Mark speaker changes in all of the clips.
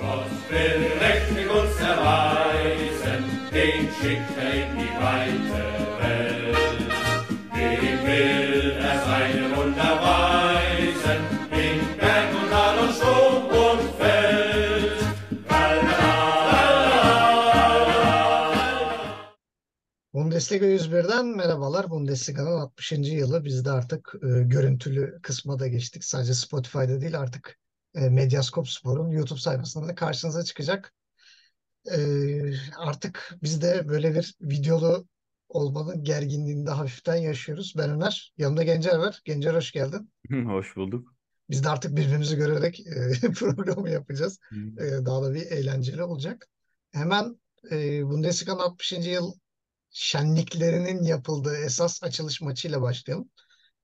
Speaker 1: Gott will uns erweisen, den schickt er in die weite Welt. Dem will er seine Wunder weisen, in Berg und Tal und Sturm und Feld.
Speaker 2: Bundesliga 101'den merhabalar. Bundesliga'nın 60. yılı. Biz de artık e, görüntülü kısma da geçtik. Sadece Spotify'da değil artık e, Medyascope Spor'un YouTube sayfasında da karşınıza çıkacak. E, artık biz de böyle bir videolu olmanın gerginliğini de hafiften yaşıyoruz. Ben Öner, yanımda Gencer var. Gencer hoş geldin.
Speaker 3: Hoş bulduk.
Speaker 2: Biz de artık birbirimizi görerek e, programı yapacağız. E, daha da bir eğlenceli olacak. Hemen e, Bundesliga'nın 60. yıl şenliklerinin yapıldığı esas açılış maçıyla başlayalım.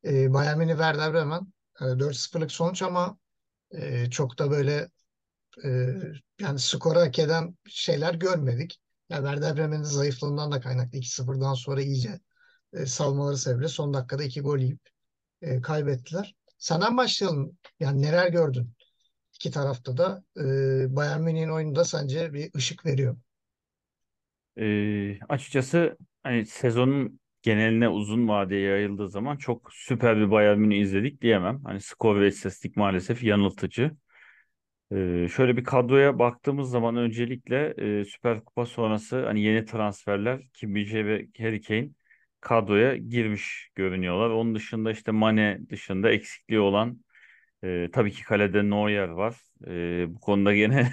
Speaker 2: E, Bayern Münih Werder Bremen e, 4-0'lık sonuç ama e, çok da böyle e, yani skora hak eden şeyler görmedik. Yani Werder Bremen'in zayıflığından da kaynaklı 2-0'dan sonra iyice e, salmaları sebebiyle son dakikada iki gol yiyip e, kaybettiler. Senden başlayalım. Yani neler gördün? İki tarafta da e, Bayern Münih'in oyunu da sence bir ışık veriyor.
Speaker 3: Ee, açıkçası hani sezonun geneline uzun vadeye yayıldığı zaman çok süper bir Bayern Münih izledik diyemem. Hani skor ve istatistik maalesef yanıltıcı. Ee, şöyle bir kadroya baktığımız zaman öncelikle e, Süper Kupa sonrası hani yeni transferler Kim ve Harry Kane kadroya girmiş görünüyorlar. Onun dışında işte Mane dışında eksikliği olan e, tabii ki kalede Neuer var. E, bu konuda gene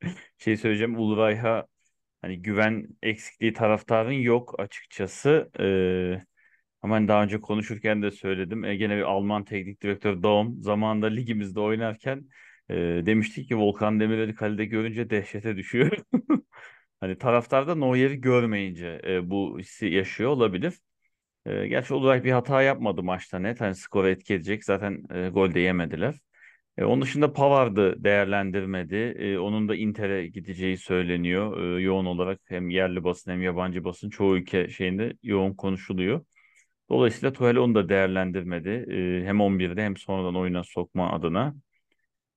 Speaker 3: şey söyleyeceğim Ulreich'a Hani güven eksikliği taraftarın yok açıkçası. Ee, ama hani daha önce konuşurken de söyledim. E, gene bir Alman teknik direktör Daum zamanında ligimizde oynarken e, demiştik ki Volkan Demirel'i kalede görünce dehşete düşüyor. Hani taraftar da Neuer'i görmeyince e, bu hissi yaşıyor olabilir. E, gerçi olarak bir hata yapmadı maçta net. Hani skoru etki edecek. Zaten e, gol de yemediler. E, onun dışında Pavard'ı değerlendirmedi. E, onun da Inter'e gideceği söyleniyor. E, yoğun olarak hem yerli basın hem yabancı basın çoğu ülke şeyinde yoğun konuşuluyor. Dolayısıyla Tuchel onu da değerlendirmedi. E, hem 11'de hem sonradan oyuna sokma adına.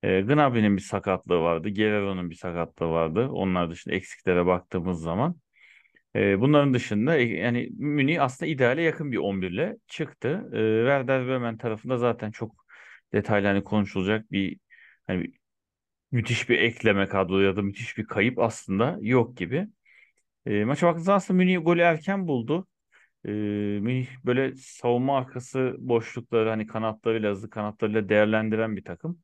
Speaker 3: E, Gnabry'nin bir sakatlığı vardı. Guerrero'nun bir sakatlığı vardı. Onlar dışında eksiklere baktığımız zaman. E, bunların dışında e, yani Münih aslında ideale yakın bir 11 ile çıktı. E, Werder Bremen tarafında zaten çok detaylı hani konuşulacak bir hani müthiş bir ekleme kadro ya da müthiş bir kayıp aslında yok gibi. E, maça baktığınızda aslında Münih golü erken buldu. E, Münih böyle savunma arkası boşlukları hani kanatlarıyla hızlı kanatlarıyla değerlendiren bir takım.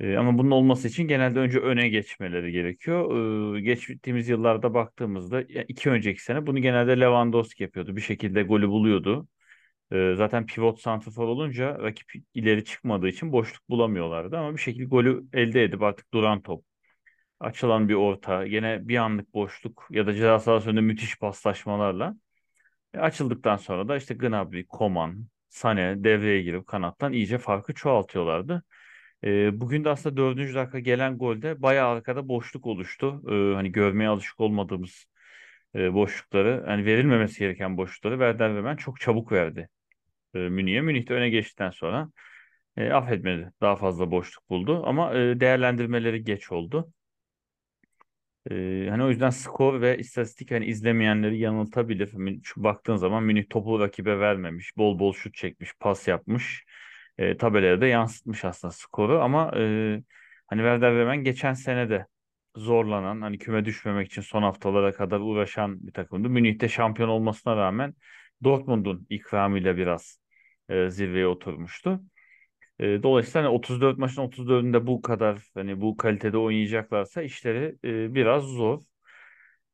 Speaker 3: E, ama bunun olması için genelde önce öne geçmeleri gerekiyor. E, geçtiğimiz yıllarda baktığımızda iki önceki sene bunu genelde Lewandowski yapıyordu. Bir şekilde golü buluyordu. Zaten pivot santrafor olunca rakip ileri çıkmadığı için boşluk bulamıyorlardı ama bir şekilde golü elde edip artık duran top, açılan bir orta, yine bir anlık boşluk ya da ceza sahası önünde müthiş paslaşmalarla e, açıldıktan sonra da işte Gnabry, Coman, Sané devreye girip kanattan iyice farkı çoğaltıyorlardı. E, bugün de aslında dördüncü dakika gelen golde bayağı arkada boşluk oluştu. E, hani görmeye alışık olmadığımız boşlukları, hani verilmemesi gereken boşlukları Werder Bremen çok çabuk verdi e, Münih'e. Münih de öne geçtikten sonra e, affetmedi. Daha fazla boşluk buldu ama e, değerlendirmeleri geç oldu. E, hani o yüzden skor ve istatistik hani izlemeyenleri yanıltabilir. Şu baktığın zaman Münih topu rakibe vermemiş, bol bol şut çekmiş, pas yapmış. E, tabelaya da yansıtmış aslında skoru ama e, hani Werder Bremen geçen sene de zorlanan, hani küme düşmemek için son haftalara kadar uğraşan bir takımdı. Münih'te şampiyon olmasına rağmen Dortmund'un ikramıyla biraz e, zirveye oturmuştu. E, dolayısıyla hani 34 maçın 34'ünde bu kadar hani bu kalitede oynayacaklarsa işleri e, biraz zor.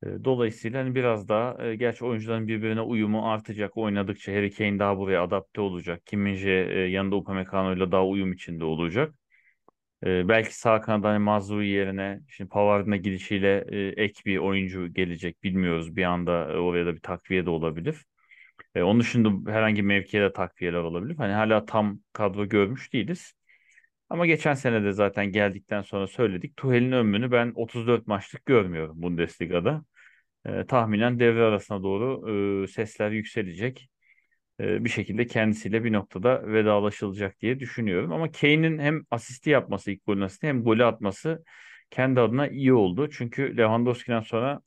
Speaker 3: E, dolayısıyla hani biraz daha e, gerçi oyuncuların birbirine uyumu artacak oynadıkça Harry Kane daha buraya adapte olacak. Kim Min-jae e, yanında Upamecano ile daha uyum içinde olacak. E, belki sağ kanada hani Mazraoui yerine şimdi Pavard'ın gidişiyle e, ek bir oyuncu gelecek bilmiyoruz. Bir anda e, oraya da bir takviye de olabilir. E, onun dışında herhangi bir mevkiye de takviyeler olabilir. Hani hala tam kadro görmüş değiliz. Ama geçen sene de zaten geldikten sonra söyledik. Tuchel'in ömrünü ben 34 maçlık görmüyorum Bundesliga'da. E, tahminen devre arasına doğru e, sesler yükselecek. E, bir şekilde kendisiyle bir noktada vedalaşılacak diye düşünüyorum. Ama Kane'in hem asisti yapması ilk golün asisti hem golü atması kendi adına iyi oldu. Çünkü Lewandowski'den sonra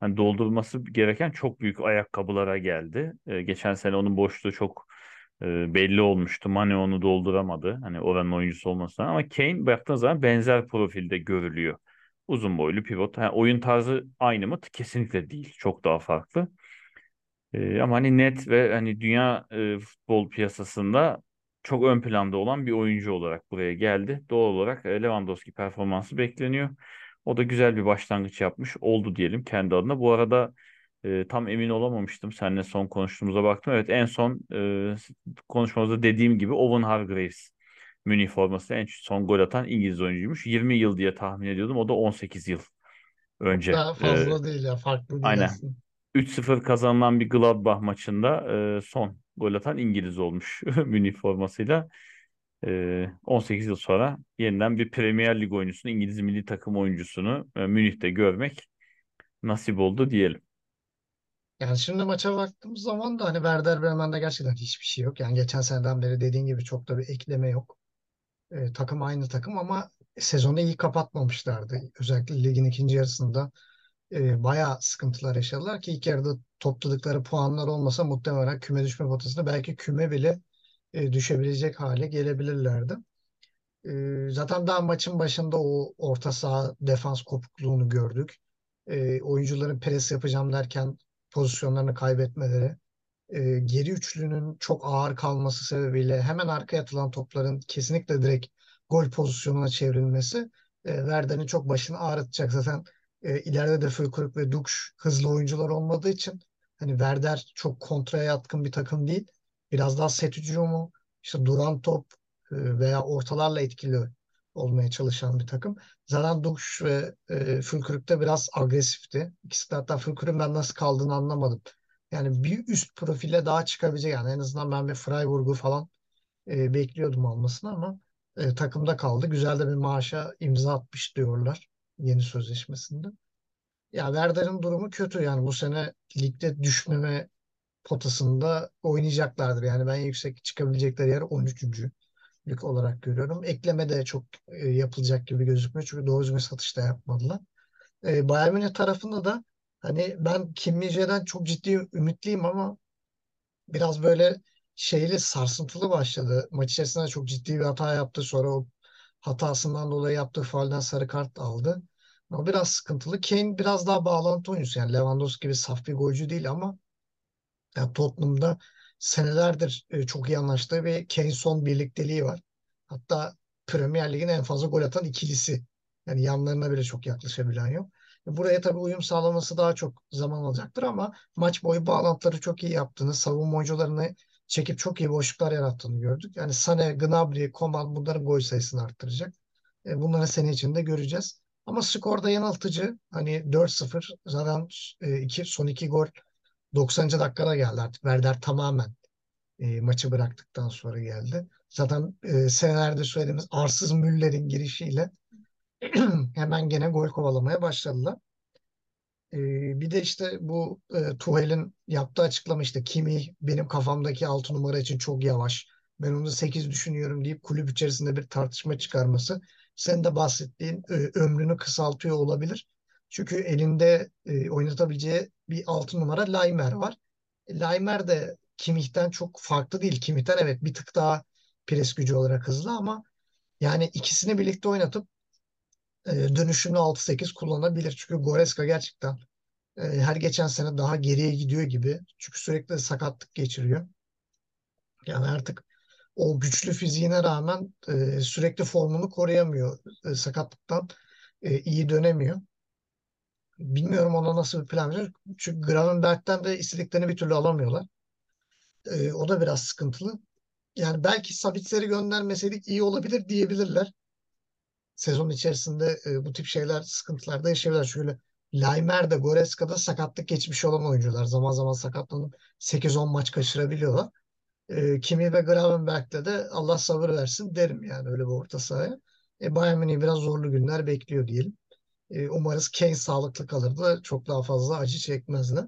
Speaker 3: hani doldurması gereken çok büyük ayakkabılara geldi. E, geçen sene onun boşluğu çok e, belli olmuştu. Mane onu dolduramadı. Hani oranın oyuncusu olmasına ama Kane baktığın zaman benzer profilde görülüyor. Uzun boylu pivot. Yani oyun tarzı aynı mı? Kesinlikle değil. Çok daha farklı. E, ama hani net ve hani dünya e, futbol piyasasında çok ön planda olan bir oyuncu olarak buraya geldi. Doğal olarak e, Lewandowski performansı bekleniyor. O da güzel bir başlangıç yapmış oldu diyelim kendi adına. Bu arada e, tam emin olamamıştım. Seninle son konuştuğumuza baktım. Evet en son e, konuşmamızda dediğim gibi Owen Hargreaves Münih forması en son gol atan İngiliz oyuncuymuş. 20 yıl diye tahmin ediyordum. O da 18 yıl önce.
Speaker 2: Daha fazla e, değil ya farklı değil
Speaker 3: aynen.
Speaker 2: aslında.
Speaker 3: 3-0 kazanılan bir Gladbach maçında e, son gol atan İngiliz olmuş Münih formasıyla. E, 18 yıl sonra yeniden bir Premier Lig oyuncusunu, İngiliz milli takım oyuncusunu Münih'te görmek nasip oldu diyelim.
Speaker 2: Yani şimdi maça baktığımız zaman da hani Werder Bremen'de gerçekten hiçbir şey yok. Yani geçen seneden beri dediğin gibi çok da bir ekleme yok. E, takım aynı takım ama sezonu iyi kapatmamışlardı. Özellikle ligin ikinci yarısında e, bayağı sıkıntılar yaşadılar ki ilk yarıda topladıkları puanlar olmasa muhtemelen küme düşme potasında belki küme bile e, düşebilecek hale gelebilirlerdi. E, zaten daha maçın başında o orta saha defans kopukluğunu gördük. E, oyuncuların pres yapacağım derken pozisyonlarını kaybetmeleri, e, geri üçlünün çok ağır kalması sebebiyle hemen arkaya atılan topların kesinlikle direkt gol pozisyonuna çevrilmesi e, Werder'in çok başını ağrıtacak. Zaten e, ileride de Füllkrug ve Dux hızlı oyuncular olmadığı için hani Werder çok kontraya yatkın bir takım değil. Biraz daha set hücumu, işte duran top e, veya ortalarla etkili olmaya çalışan bir takım. Zaten Dux ve e, Füllkrug de biraz agresifti. İkisi de hatta Füllkrug'un ben nasıl kaldığını anlamadım. Yani bir üst profile daha çıkabilecek yani en azından ben bir Freiburg'u falan e, bekliyordum almasını ama e, takımda kaldı. Güzel de bir maaşa imza atmış diyorlar yeni sözleşmesinde. Ya Werder'in durumu kötü yani bu sene ligde düşmeme potasında oynayacaklardır. Yani ben yüksek çıkabilecekleri yer 13. lig olarak görüyorum. Ekleme de çok e, yapılacak gibi gözükmüyor. Çünkü doğru düzgün satış da yapmadılar. E, Bayern Münih tarafında da hani ben Kim çok ciddi ümitliyim ama biraz böyle şeyli sarsıntılı başladı. Maç içerisinde çok ciddi bir hata yaptı. Sonra o hatasından dolayı yaptığı faulden sarı kart aldı. O biraz sıkıntılı. Kane biraz daha bağlantı oyuncusu. Yani Lewandowski gibi saf bir golcü değil ama yani Tottenham'da senelerdir e, çok iyi anlaştığı ve Kane son birlikteliği var. Hatta Premier Lig'in en fazla gol atan ikilisi. Yani yanlarına bile çok yaklaşabilen yok. Buraya tabii uyum sağlaması daha çok zaman alacaktır ama maç boyu bağlantıları çok iyi yaptığını, savunma oyuncularını çekip çok iyi boşluklar yarattığını gördük. Yani Sane, Gnabry, Coman bunların gol sayısını arttıracak. E, bunları sene içinde göreceğiz. Ama skorda yanıltıcı. Hani 4-0 zaten e, iki, son iki gol 90. dakikada geldi artık. Werder tamamen e, maçı bıraktıktan sonra geldi. Zaten e, senelerde söylediğimiz arsız Müller'in girişiyle hemen gene gol kovalamaya başladılar. Ee, bir de işte bu e, Tuhel'in yaptığı açıklama işte Kimi benim kafamdaki 6 numara için çok yavaş. Ben onu 8 düşünüyorum deyip kulüp içerisinde bir tartışma çıkarması. Sen de bahsettiğin e, ömrünü kısaltıyor olabilir. Çünkü elinde e, oynatabileceği bir 6 numara Laimer var. Laimer de Kimih'ten çok farklı değil. Kimih'ten evet bir tık daha pres gücü olarak hızlı ama yani ikisini birlikte oynatıp e, dönüşümlü 6-8 kullanabilir. Çünkü Goreska gerçekten e, her geçen sene daha geriye gidiyor gibi. Çünkü sürekli sakatlık geçiriyor. Yani artık o güçlü fiziğine rağmen e, sürekli formunu koruyamıyor. E, sakatlıktan e, iyi dönemiyor. Bilmiyorum ona nasıl bir plan var. Çünkü Gravenberg'den de istediklerini bir türlü alamıyorlar. E, o da biraz sıkıntılı. Yani belki Sabitzer'i göndermeseydik iyi olabilir diyebilirler sezon içerisinde e, bu tip şeyler sıkıntılar da yaşayabilirler. Şöyle Laimer de Goreska'da sakatlık geçmiş olan oyuncular. Zaman zaman sakatlanıp 8-10 maç kaçırabiliyorlar. E, Kimi ve Gravenberg'le de Allah sabır versin derim yani öyle bir orta sahaya. E, Bayern Münih biraz zorlu günler bekliyor diyelim. E, umarız Kane sağlıklı kalır da çok daha fazla acı çekmezler.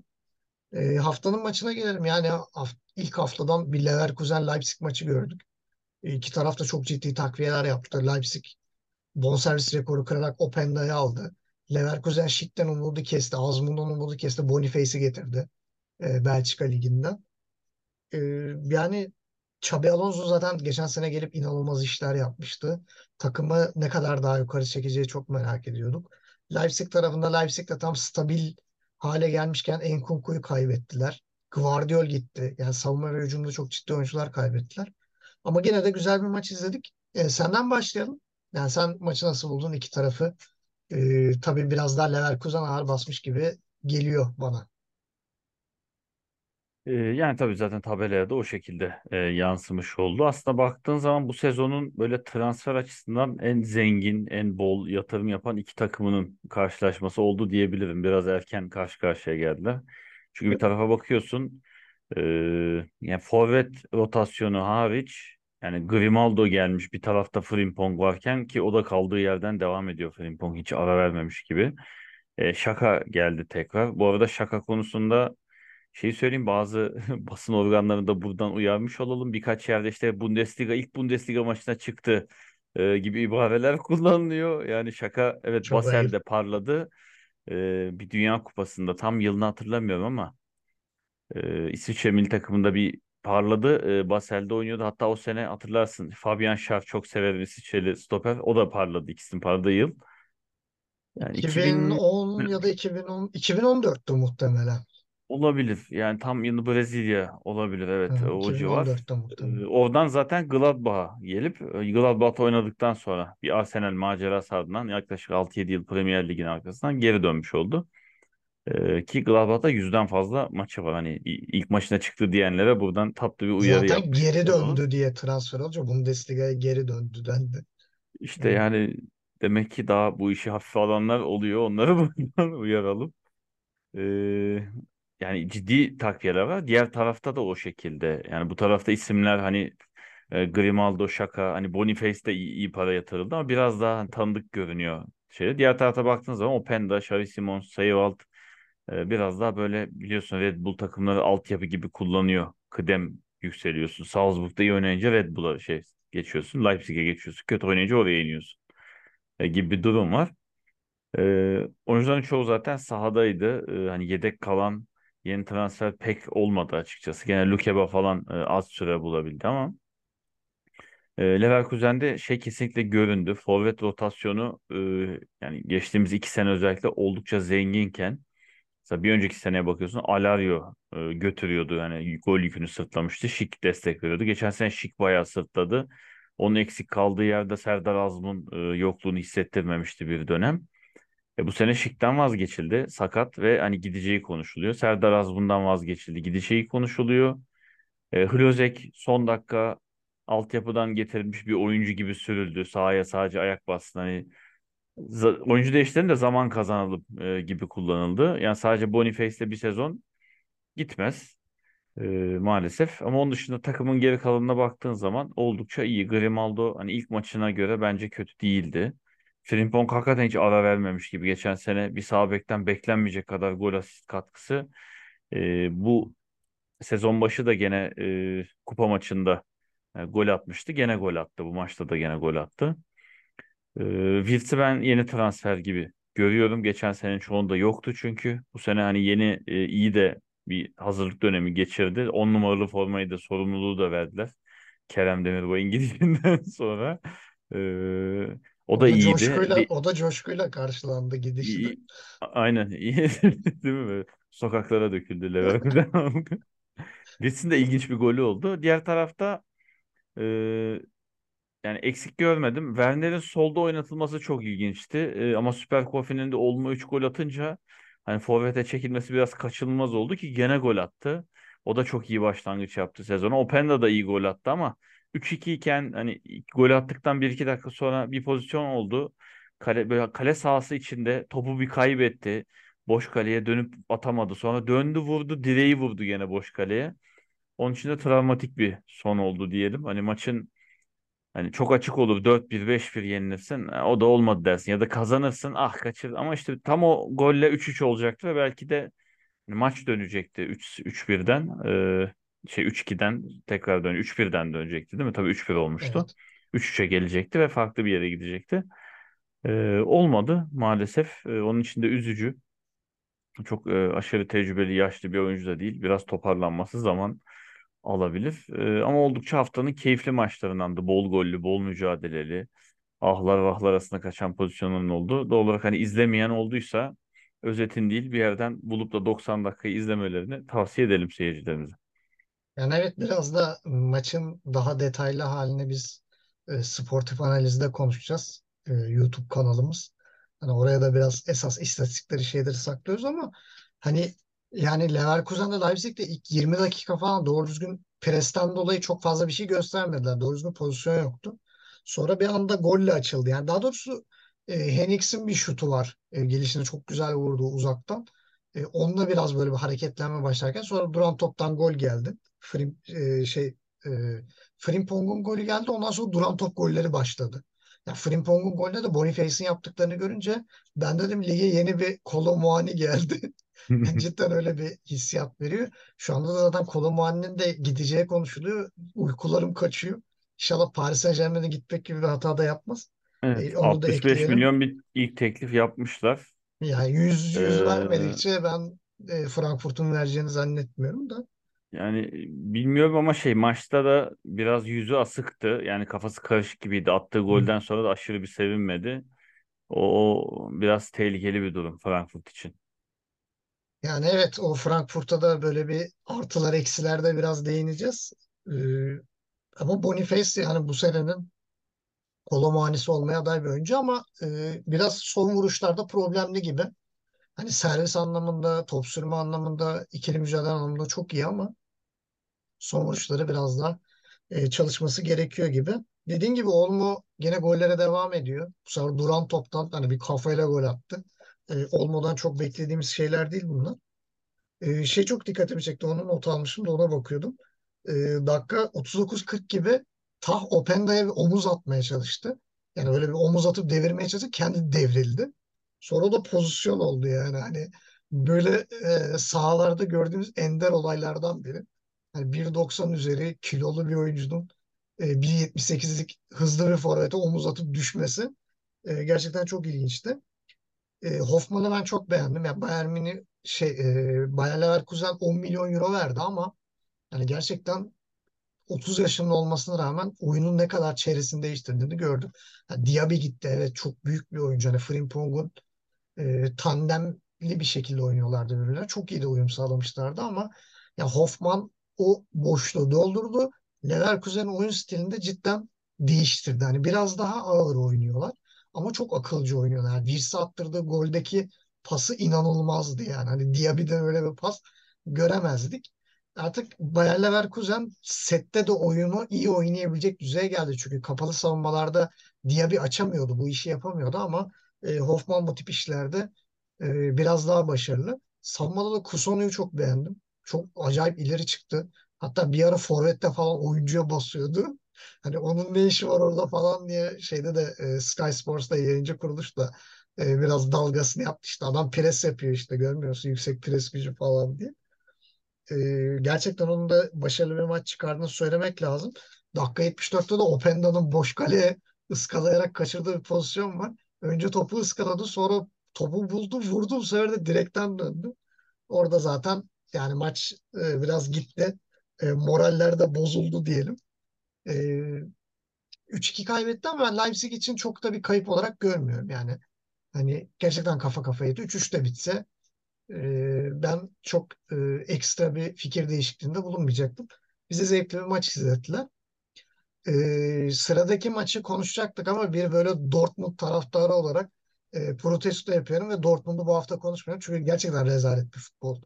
Speaker 2: E, haftanın maçına gelelim. Yani haft ilk haftadan bir Leverkusen Leipzig maçı gördük. E, iki taraf da çok ciddi takviyeler yaptı. Leipzig bonservis rekoru kırarak Openda'yı aldı. Leverkusen Schick'ten umudu kesti. Azmour'dan umudu kesti. Boniface'i getirdi. e, Belçika Ligi'nden. E, yani Xabi Alonso zaten geçen sene gelip inanılmaz işler yapmıştı. Takımı ne kadar daha yukarı çekeceği çok merak ediyorduk. Leipzig tarafında Leipzig de tam stabil hale gelmişken Enkunku'yu kaybettiler. Guardiol gitti. Yani savunma ve hücumda çok ciddi oyuncular kaybettiler. Ama gene de güzel bir maç izledik. E, senden başlayalım. Yani sen maçı nasıl buldun iki tarafı? E, tabii biraz daha Leverkusen ağır basmış gibi geliyor bana.
Speaker 3: Ee, yani tabii zaten tabelaya da o şekilde e, yansımış oldu. Aslında baktığın zaman bu sezonun böyle transfer açısından en zengin, en bol yatırım yapan iki takımının karşılaşması oldu diyebilirim. Biraz erken karşı karşıya geldiler. Çünkü bir tarafa bakıyorsun, e, yani forvet rotasyonu hariç, yani Grimaldo gelmiş, bir tarafta Frimpong varken ki o da kaldığı yerden devam ediyor Frimpong hiç ara vermemiş gibi. E, Şaka geldi tekrar. Bu arada Şaka konusunda şey söyleyeyim bazı basın organlarını da buradan uyarmış olalım. Birkaç yerde işte Bundesliga ilk Bundesliga maçına çıktı e, gibi ibareler kullanılıyor. Yani şaka evet
Speaker 2: Çok ayıp.
Speaker 3: Basel'de parladı. E, bir Dünya Kupası'nda tam yılını hatırlamıyorum ama e, İsviçre milli takımında bir parladı. E, Basel'de oynuyordu. Hatta o sene hatırlarsın Fabian Schär çok severim İsviçreli stoper. O da parladı ikisinin parladığı yıl. Yani 2000
Speaker 2: 2010 ya da 2010, 2014'tü muhtemelen.
Speaker 3: Olabilir. Yani tam yılı Brezilya olabilir. Evet
Speaker 2: Ha,
Speaker 3: o civar.
Speaker 2: 2014'te
Speaker 3: Ee, oradan zaten Gladbach'a gelip e, Gladbach'ta oynadıktan sonra bir Arsenal macerası ardından yaklaşık 6-7 yıl Premier Lig'in arkasından geri dönmüş oldu. Ee, ki Gladbach'ta yüzden fazla maçı var. Hani ilk maçına çıktı diyenlere buradan tatlı bir uyarı
Speaker 2: Zaten
Speaker 3: yapmış
Speaker 2: geri döndü diye transfer olunca Bundesliga'ya geri döndü dendi.
Speaker 3: İşte
Speaker 2: Yani
Speaker 3: yani demek ki daha bu işi hafife alanlar oluyor. Onları buradan uyaralım. Ee, yani ciddi takviyeler var. Diğer tarafta da o şekilde. Yani bu tarafta isimler hani e, Grimaldo, Xhaka, hani Boniface de iyi, iyi para yatırıldı ama biraz daha hani tanıdık görünüyor. Şey. Diğer tarafta baktığın zaman Openda, Xavi Simons, Seiwald e, biraz daha böyle biliyorsun Red Bull takımları altyapı gibi kullanıyor. Kıdem yükseliyorsun. Salzburg'da iyi oynayınca Red Bull'a şey geçiyorsun. Leipzig'e geçiyorsun. Kötü oynayınca oraya iniyorsun. E, gibi bir durum var. Ee, oyuncuların çoğu zaten sahadaydı. Ee, hani yedek kalan yeni transfer pek olmadı açıkçası. Gene Lukeba falan e, az süre bulabildi ama e, Leverkusen'de şey kesinlikle göründü. Forvet rotasyonu e, yani geçtiğimiz iki sene özellikle oldukça zenginken mesela bir önceki seneye bakıyorsun Alario e, götürüyordu. Yani gol yükünü sırtlamıştı. Şik destek veriyordu. Geçen sene Şik bayağı sırtladı. Onun eksik kaldığı yerde Serdar Azmun'un e, yokluğunu hissettirmemişti bir dönem. E bu sene Şik'ten vazgeçildi. Sakat ve hani gideceği konuşuluyor. Serdar Az bundan vazgeçildi. Gideceği konuşuluyor. E, Hlozek son dakika altyapıdan getirilmiş bir oyuncu gibi sürüldü. Sahaya sadece ayak bastı. Hani oyuncu değiştirinde de zaman kazanalım e, gibi kullanıldı. Yani sadece Boniface'le bir sezon gitmez. e, maalesef. Ama onun dışında takımın geri kalanına baktığın zaman oldukça iyi. Grimaldo hani ilk maçına göre bence kötü değildi. Frimpong hakikaten hiç ara vermemiş gibi. Geçen sene bir sağ bekten beklenmeyecek kadar gol asist katkısı. E, bu sezon başı da gene e, kupa maçında e, gol atmıştı. Gene gol attı. Bu maçta da gene gol attı. E, Wirtz'i ben yeni transfer gibi görüyorum. Geçen senenin çoğunda yoktu çünkü. Bu sene hani yeni e, iyi de bir hazırlık dönemi geçirdi. On numaralı formayı da sorumluluğu da verdiler. Kerem Demirbay'ın gidiğinden sonra. E, o
Speaker 2: o
Speaker 3: da
Speaker 2: da
Speaker 3: iyiydi.
Speaker 2: coşkuyla o da coşkuyla karşılandı gidişini.
Speaker 3: İyi, aynen iyi değil mi? Sokaklara döküldü Leverkusen. Birisinin de ilginç bir golü oldu. Diğer tarafta e, yani eksik görmedim. Werner'in solda oynatılması çok ilginçti. E, ama Süper Koffi'nin de olma 3 gol atınca hani forvete çekilmesi biraz kaçınılmaz oldu ki gene gol attı. O da çok iyi başlangıç yaptı sezona. Openda da iyi gol attı ama 3-2 iken hani gol attıktan 1-2 dakika sonra bir pozisyon oldu. Kale, böyle kale sahası içinde topu bir kaybetti. Boş kaleye dönüp atamadı. Sonra döndü vurdu, direği vurdu gene boş kaleye. Onun için de travmatik bir son oldu diyelim. Hani maçın Hani çok açık olur 4-1 5-1 yenilirsin. e, O da olmadı dersin. Ya da kazanırsın ah kaçır. Ama işte tam o golle 3-3 olacaktı ve belki de hani maç dönecekti 3 3-1'den. Ee, şey 3-2'den tekrar dön 3-1'den dönecekti değil mi? Tabii 3-1 olmuştu.
Speaker 2: Evet.
Speaker 3: 3-3'e gelecekti ve farklı bir yere gidecekti. Ee, olmadı maalesef. Ee, onun için de üzücü. Çok e, aşırı tecrübeli, yaşlı bir oyuncu da değil. Biraz toparlanması zaman alabilir. Ee, ama oldukça haftanın keyifli maçlarındandı. Bol gollü, bol mücadeleli. Ahlar vahlar arasında kaçan pozisyonların oldu. Doğal olarak hani izlemeyen olduysa özetin değil bir yerden bulup da 90 dakikayı izlemelerini tavsiye edelim seyircilerimize.
Speaker 2: Yani evet biraz da maçın daha detaylı halini biz e, sportif analizde konuşacağız. E, YouTube kanalımız. Hani oraya da biraz esas istatistikleri şeyleri saklıyoruz ama hani yani Leverkusen'de Leipzig'de ilk 20 dakika falan doğru düzgün presten dolayı çok fazla bir şey göstermediler. Doğru düzgün pozisyon yoktu. Sonra bir anda golle açıldı. Yani daha doğrusu e, Henriks'in bir şutu var. E, gelişine çok güzel vurdu uzaktan. E, onunla biraz böyle bir hareketlenme başlarken sonra duran toptan gol geldi. Frim, e, şey e, Frimpong'un golü geldi. Ondan sonra duran top golleri başladı. Ya Frimpong'un golde de Boniface'in yaptıklarını görünce ben dedim lige yeni bir Kolo Muani geldi. Cidden öyle bir hissiyat veriyor. Şu anda da zaten Kolo Muani'nin de gideceği konuşuluyor. Uykularım kaçıyor. İnşallah Paris Saint-Germain'e gitmek gibi bir hata da yapmaz.
Speaker 3: Evet,
Speaker 2: E, onu da
Speaker 3: 65
Speaker 2: ekleyelim.
Speaker 3: milyon bir ilk teklif yapmışlar.
Speaker 2: Yani 100 100
Speaker 3: Ee,
Speaker 2: vermedikçe ben e, Frankfurt'un vereceğini zannetmiyorum da.
Speaker 3: Yani bilmiyorum ama şey maçta da biraz yüzü asıktı. Yani kafası karışık gibiydi. Attığı golden sonra da aşırı bir sevinmedi. O, o biraz tehlikeli bir durum Frankfurt için.
Speaker 2: Yani evet o Frankfurt'a da böyle bir artılar eksiler de biraz değineceğiz. Ee, ama Boniface yani bu senenin Kolomuanisi olmaya aday bir oyuncu ama e, biraz son vuruşlarda problemli gibi. Hani servis anlamında, top sürme anlamında, ikili mücadele anlamında çok iyi ama son vuruşları biraz daha e, çalışması gerekiyor gibi. Dediğin gibi Olmo gene gollere devam ediyor. Bu sefer duran toptan hani bir kafayla gol attı. E, Olmo'dan çok beklediğimiz şeyler değil bunlar. Ee, şey çok dikkatimi çekti. Onu not almışım da ona bakıyordum. Ee, dakika 39-40 gibi Tah Openda'ya bir omuz atmaya çalıştı. Yani öyle bir omuz atıp devirmeye çalıştı. Kendi devrildi. Sonra da pozisyon oldu yani. Hani böyle e, sahalarda gördüğümüz ender olaylardan biri. Yani 1.90 üzeri kilolu bir oyuncunun e, 1.78'lik hızlı bir forvete omuz atıp düşmesi e, gerçekten çok ilginçti. E, Hoffman'ı ben çok beğendim. Yani Bayern şey e, Bayer Leverkusen 10 milyon euro verdi ama yani gerçekten 30 yaşında olmasına rağmen oyunun ne kadar çevresini değiştirdiğini gördüm. Yani Diaby gitti. Evet çok büyük bir oyuncu. Hani Frimpong'un e, tandemli bir şekilde oynuyorlardı birbirine. Çok iyi de uyum sağlamışlardı ama ya Hoffman o boşluğu doldurdu. Leverkusen oyun stilinde cidden değiştirdi. Hani biraz daha ağır oynuyorlar ama çok akılcı oynuyorlar. Virsi attırdığı goldeki pası inanılmazdı yani. Hani Diaby'den öyle bir pas göremezdik. Artık Bayer Leverkusen sette de oyunu iyi oynayabilecek düzeye geldi. Çünkü kapalı savunmalarda Diaby açamıyordu. Bu işi yapamıyordu ama e, Hoffman bu tip işlerde e, biraz daha başarılı. Savunmada da Kusonu'yu çok beğendim. Çok acayip ileri çıktı. Hatta bir ara forvette falan oyuncuya basıyordu. Hani onun ne işi var orada falan diye şeyde de e, Sky Sports'ta yayıncı kuruluş da e, biraz dalgasını yaptı. İşte adam pres yapıyor işte görmüyorsun yüksek pres gücü falan diye. E, gerçekten onun da başarılı bir maç çıkardığını söylemek lazım. Dakika 74'te de Openda'nın boş kaleye ıskalayarak kaçırdığı bir pozisyon var. Önce topu ıskaladı sonra topu buldu vurdu bu sefer de direkten döndü. Orada zaten yani maç e, biraz gitti. E, moraller de bozuldu diyelim. E, 3-2 kaybetti ama ben Leipzig için çok da bir kayıp olarak görmüyorum. Yani hani gerçekten kafa kafaydı. 3-3 de bitse e, ben çok e, ekstra bir fikir değişikliğinde bulunmayacaktım. Bize zevkli bir maç izlettiler. E, sıradaki maçı konuşacaktık ama bir böyle Dortmund taraftarı olarak e, protesto yapıyorum ve Dortmund'u bu hafta konuşmuyorum. Çünkü gerçekten rezalet bir futbol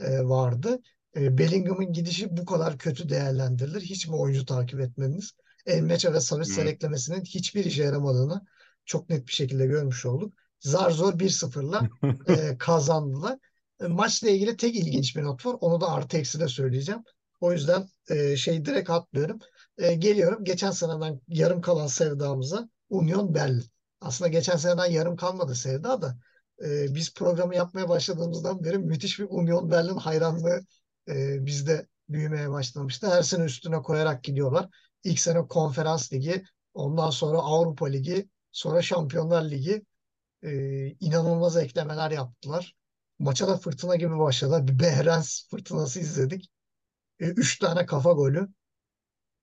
Speaker 2: e, vardı. E, Bellingham'ın gidişi bu kadar kötü değerlendirilir. Hiç mi oyuncu takip etmediniz? Elmeçe ve Savitzer
Speaker 3: Hı.
Speaker 2: eklemesinin hiçbir işe yaramadığını çok net bir şekilde görmüş olduk. Zar zor 1-0'la e, kazandılar. E, maçla ilgili tek ilginç bir not var. Onu da artı eksi de söyleyeceğim. O yüzden e, şey direkt atlıyorum. E, geliyorum geçen seneden yarım kalan sevdamıza Union Berlin. Aslında geçen seneden yarım kalmadı sevda da e, biz programı yapmaya başladığımızdan beri müthiş bir Union Berlin hayranlığı e, bizde büyümeye başlamıştı. Her sene üstüne koyarak gidiyorlar. İlk sene konferans ligi, ondan sonra Avrupa Ligi, Sonra Şampiyonlar Ligi e, inanılmaz eklemeler yaptılar. Maça da fırtına gibi başladı. Bir Behrens fırtınası izledik. E, üç tane kafa golü.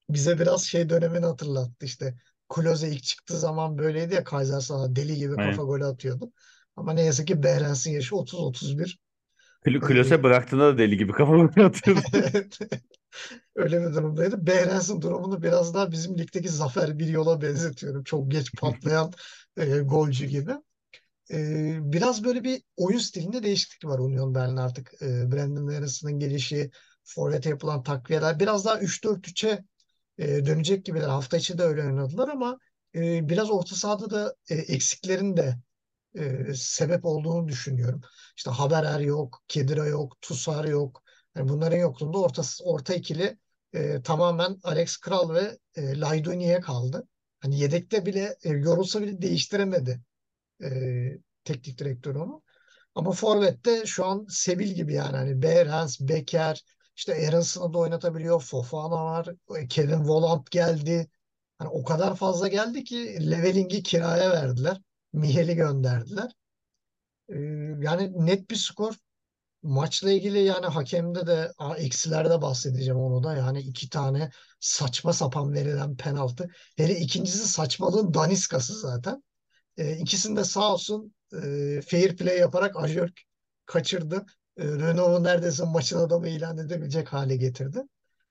Speaker 2: Bize biraz şey dönemini hatırlattı işte. Klose ilk çıktığı zaman böyleydi ya Kaiser sana deli gibi kafa
Speaker 3: Aynen.
Speaker 2: golü atıyordu. Ama ne yazık ki Behrens'in yaşı 30-31.
Speaker 3: Klo-
Speaker 2: Ee,
Speaker 3: Klose bıraktığında da deli gibi kafamı atıyordu.
Speaker 2: Öyle bir durumdaydı. Behrens'in durumunu biraz daha bizim ligdeki Zafer bir yola benzetiyorum. Çok geç patlayan e, golcü gibi. E, biraz böyle bir oyun stilinde değişiklik var Union Berlin artık. E, Brandon Harrison'ın gelişi, forvete yapılan takviyeler biraz daha 3-4-3'e e, dönecek gibiler. Hafta içi de öyle oynadılar ama e, biraz orta sahada da e, eksiklerin de e, sebep olduğunu düşünüyorum. İşte Haberer yok, Kedira yok, Tusar yok. Yani bunların yokluğunda orta, orta ikili e, tamamen Alex Kral ve e, Layduni'ye kaldı. Hani yedekte bile e, yorulsa bile değiştiremedi e, teknik direktör onu. Ama Forvet'te şu an Sebil gibi yani hani Behrens, Becker, işte Aaronson'u da oynatabiliyor. Fofana var. Kevin Volland geldi. Hani o kadar fazla geldi ki Leveling'i kiraya verdiler. Mihel'i gönderdiler. Ee, yani net bir skor. Maçla ilgili yani hakemde de a, eksilerde bahsedeceğim onu da. Yani iki tane saçma sapan verilen penaltı. Hele ikincisi saçmalığın daniskası zaten. E, ikisini de sağ olsun e, fair play yaparak Ajörk kaçırdı. E, Renault'u neredeyse maçın adamı ilan edebilecek hale getirdi.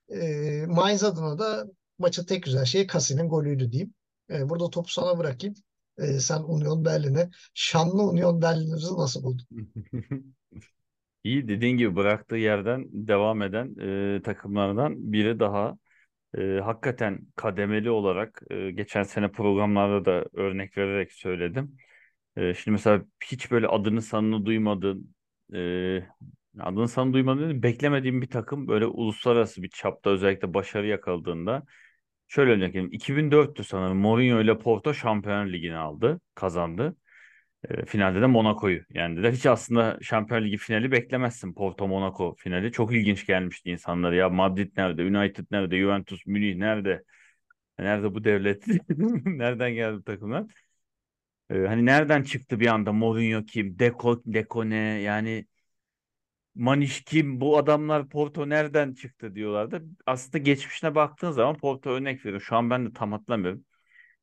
Speaker 2: E, Mainz adına da maçın tek güzel şeyi Kasi'nin golüydü diyeyim. E, burada topu sana bırakayım. E, sen Union Berlin'e, şanlı Union Berlin'imizi nasıl buldun?
Speaker 3: İyi dediğin gibi bıraktığı yerden devam eden e, takımlardan biri daha. E, hakikaten kademeli olarak e, geçen sene programlarda da örnek vererek söyledim. E, şimdi mesela hiç böyle adını sanını duymadığın, e, adını sanını duymadığın beklemediğim bir takım böyle uluslararası bir çapta özellikle başarı yakaladığında şöyle örnek vereyim. 2004'tü sanırım Mourinho ile Porto Şampiyonlar Ligi'ni aldı, kazandı. E, finalde de Monaco'yu yendiler. Hiç aslında Şampiyonlar Ligi finali beklemezsin Porto Monaco finali. Çok ilginç gelmişti insanlara. Ya Madrid nerede? United nerede? Juventus, Münih nerede? Nerede bu devlet? Nereden geldi takımlar? E, hani nereden çıktı bir anda Mourinho kim? Deco, Deco ne? Yani Maniş kim? Bu adamlar Porto nereden çıktı diyorlardı. Aslında geçmişine baktığın zaman Porto örnek veriyor. Şu an ben de tam hatırlamıyorum.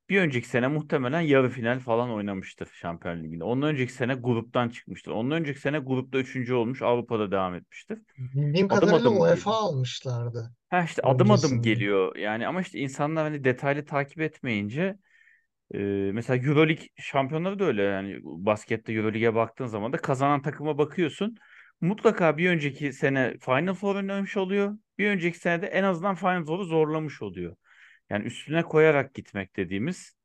Speaker 3: Bir önceki sene muhtemelen yarı final falan oynamıştır Şampiyonlar Ligi'nde. Ondan önceki sene gruptan çıkmıştır. Ondan önceki sene grupta üçüncü olmuş Avrupa'da devam etmiştir.
Speaker 2: Bildiğim
Speaker 3: Adım
Speaker 2: kadarıyla
Speaker 3: adım
Speaker 2: UEFA
Speaker 3: geliyor.
Speaker 2: almışlardı
Speaker 3: Ha işte adım adım
Speaker 2: öncesinde.
Speaker 3: geliyor. Yani ama işte insanlar hani detaylı takip etmeyince e, mesela Euroleague şampiyonları da öyle. Yani baskette Euroleague'e baktığın zaman da kazanan takıma bakıyorsun. Mutlaka bir önceki sene Final Four oynamış oluyor. Bir önceki sene de en azından Final Four'u zorlamış oluyor. Yani üstüne koyarak gitmek dediğimiz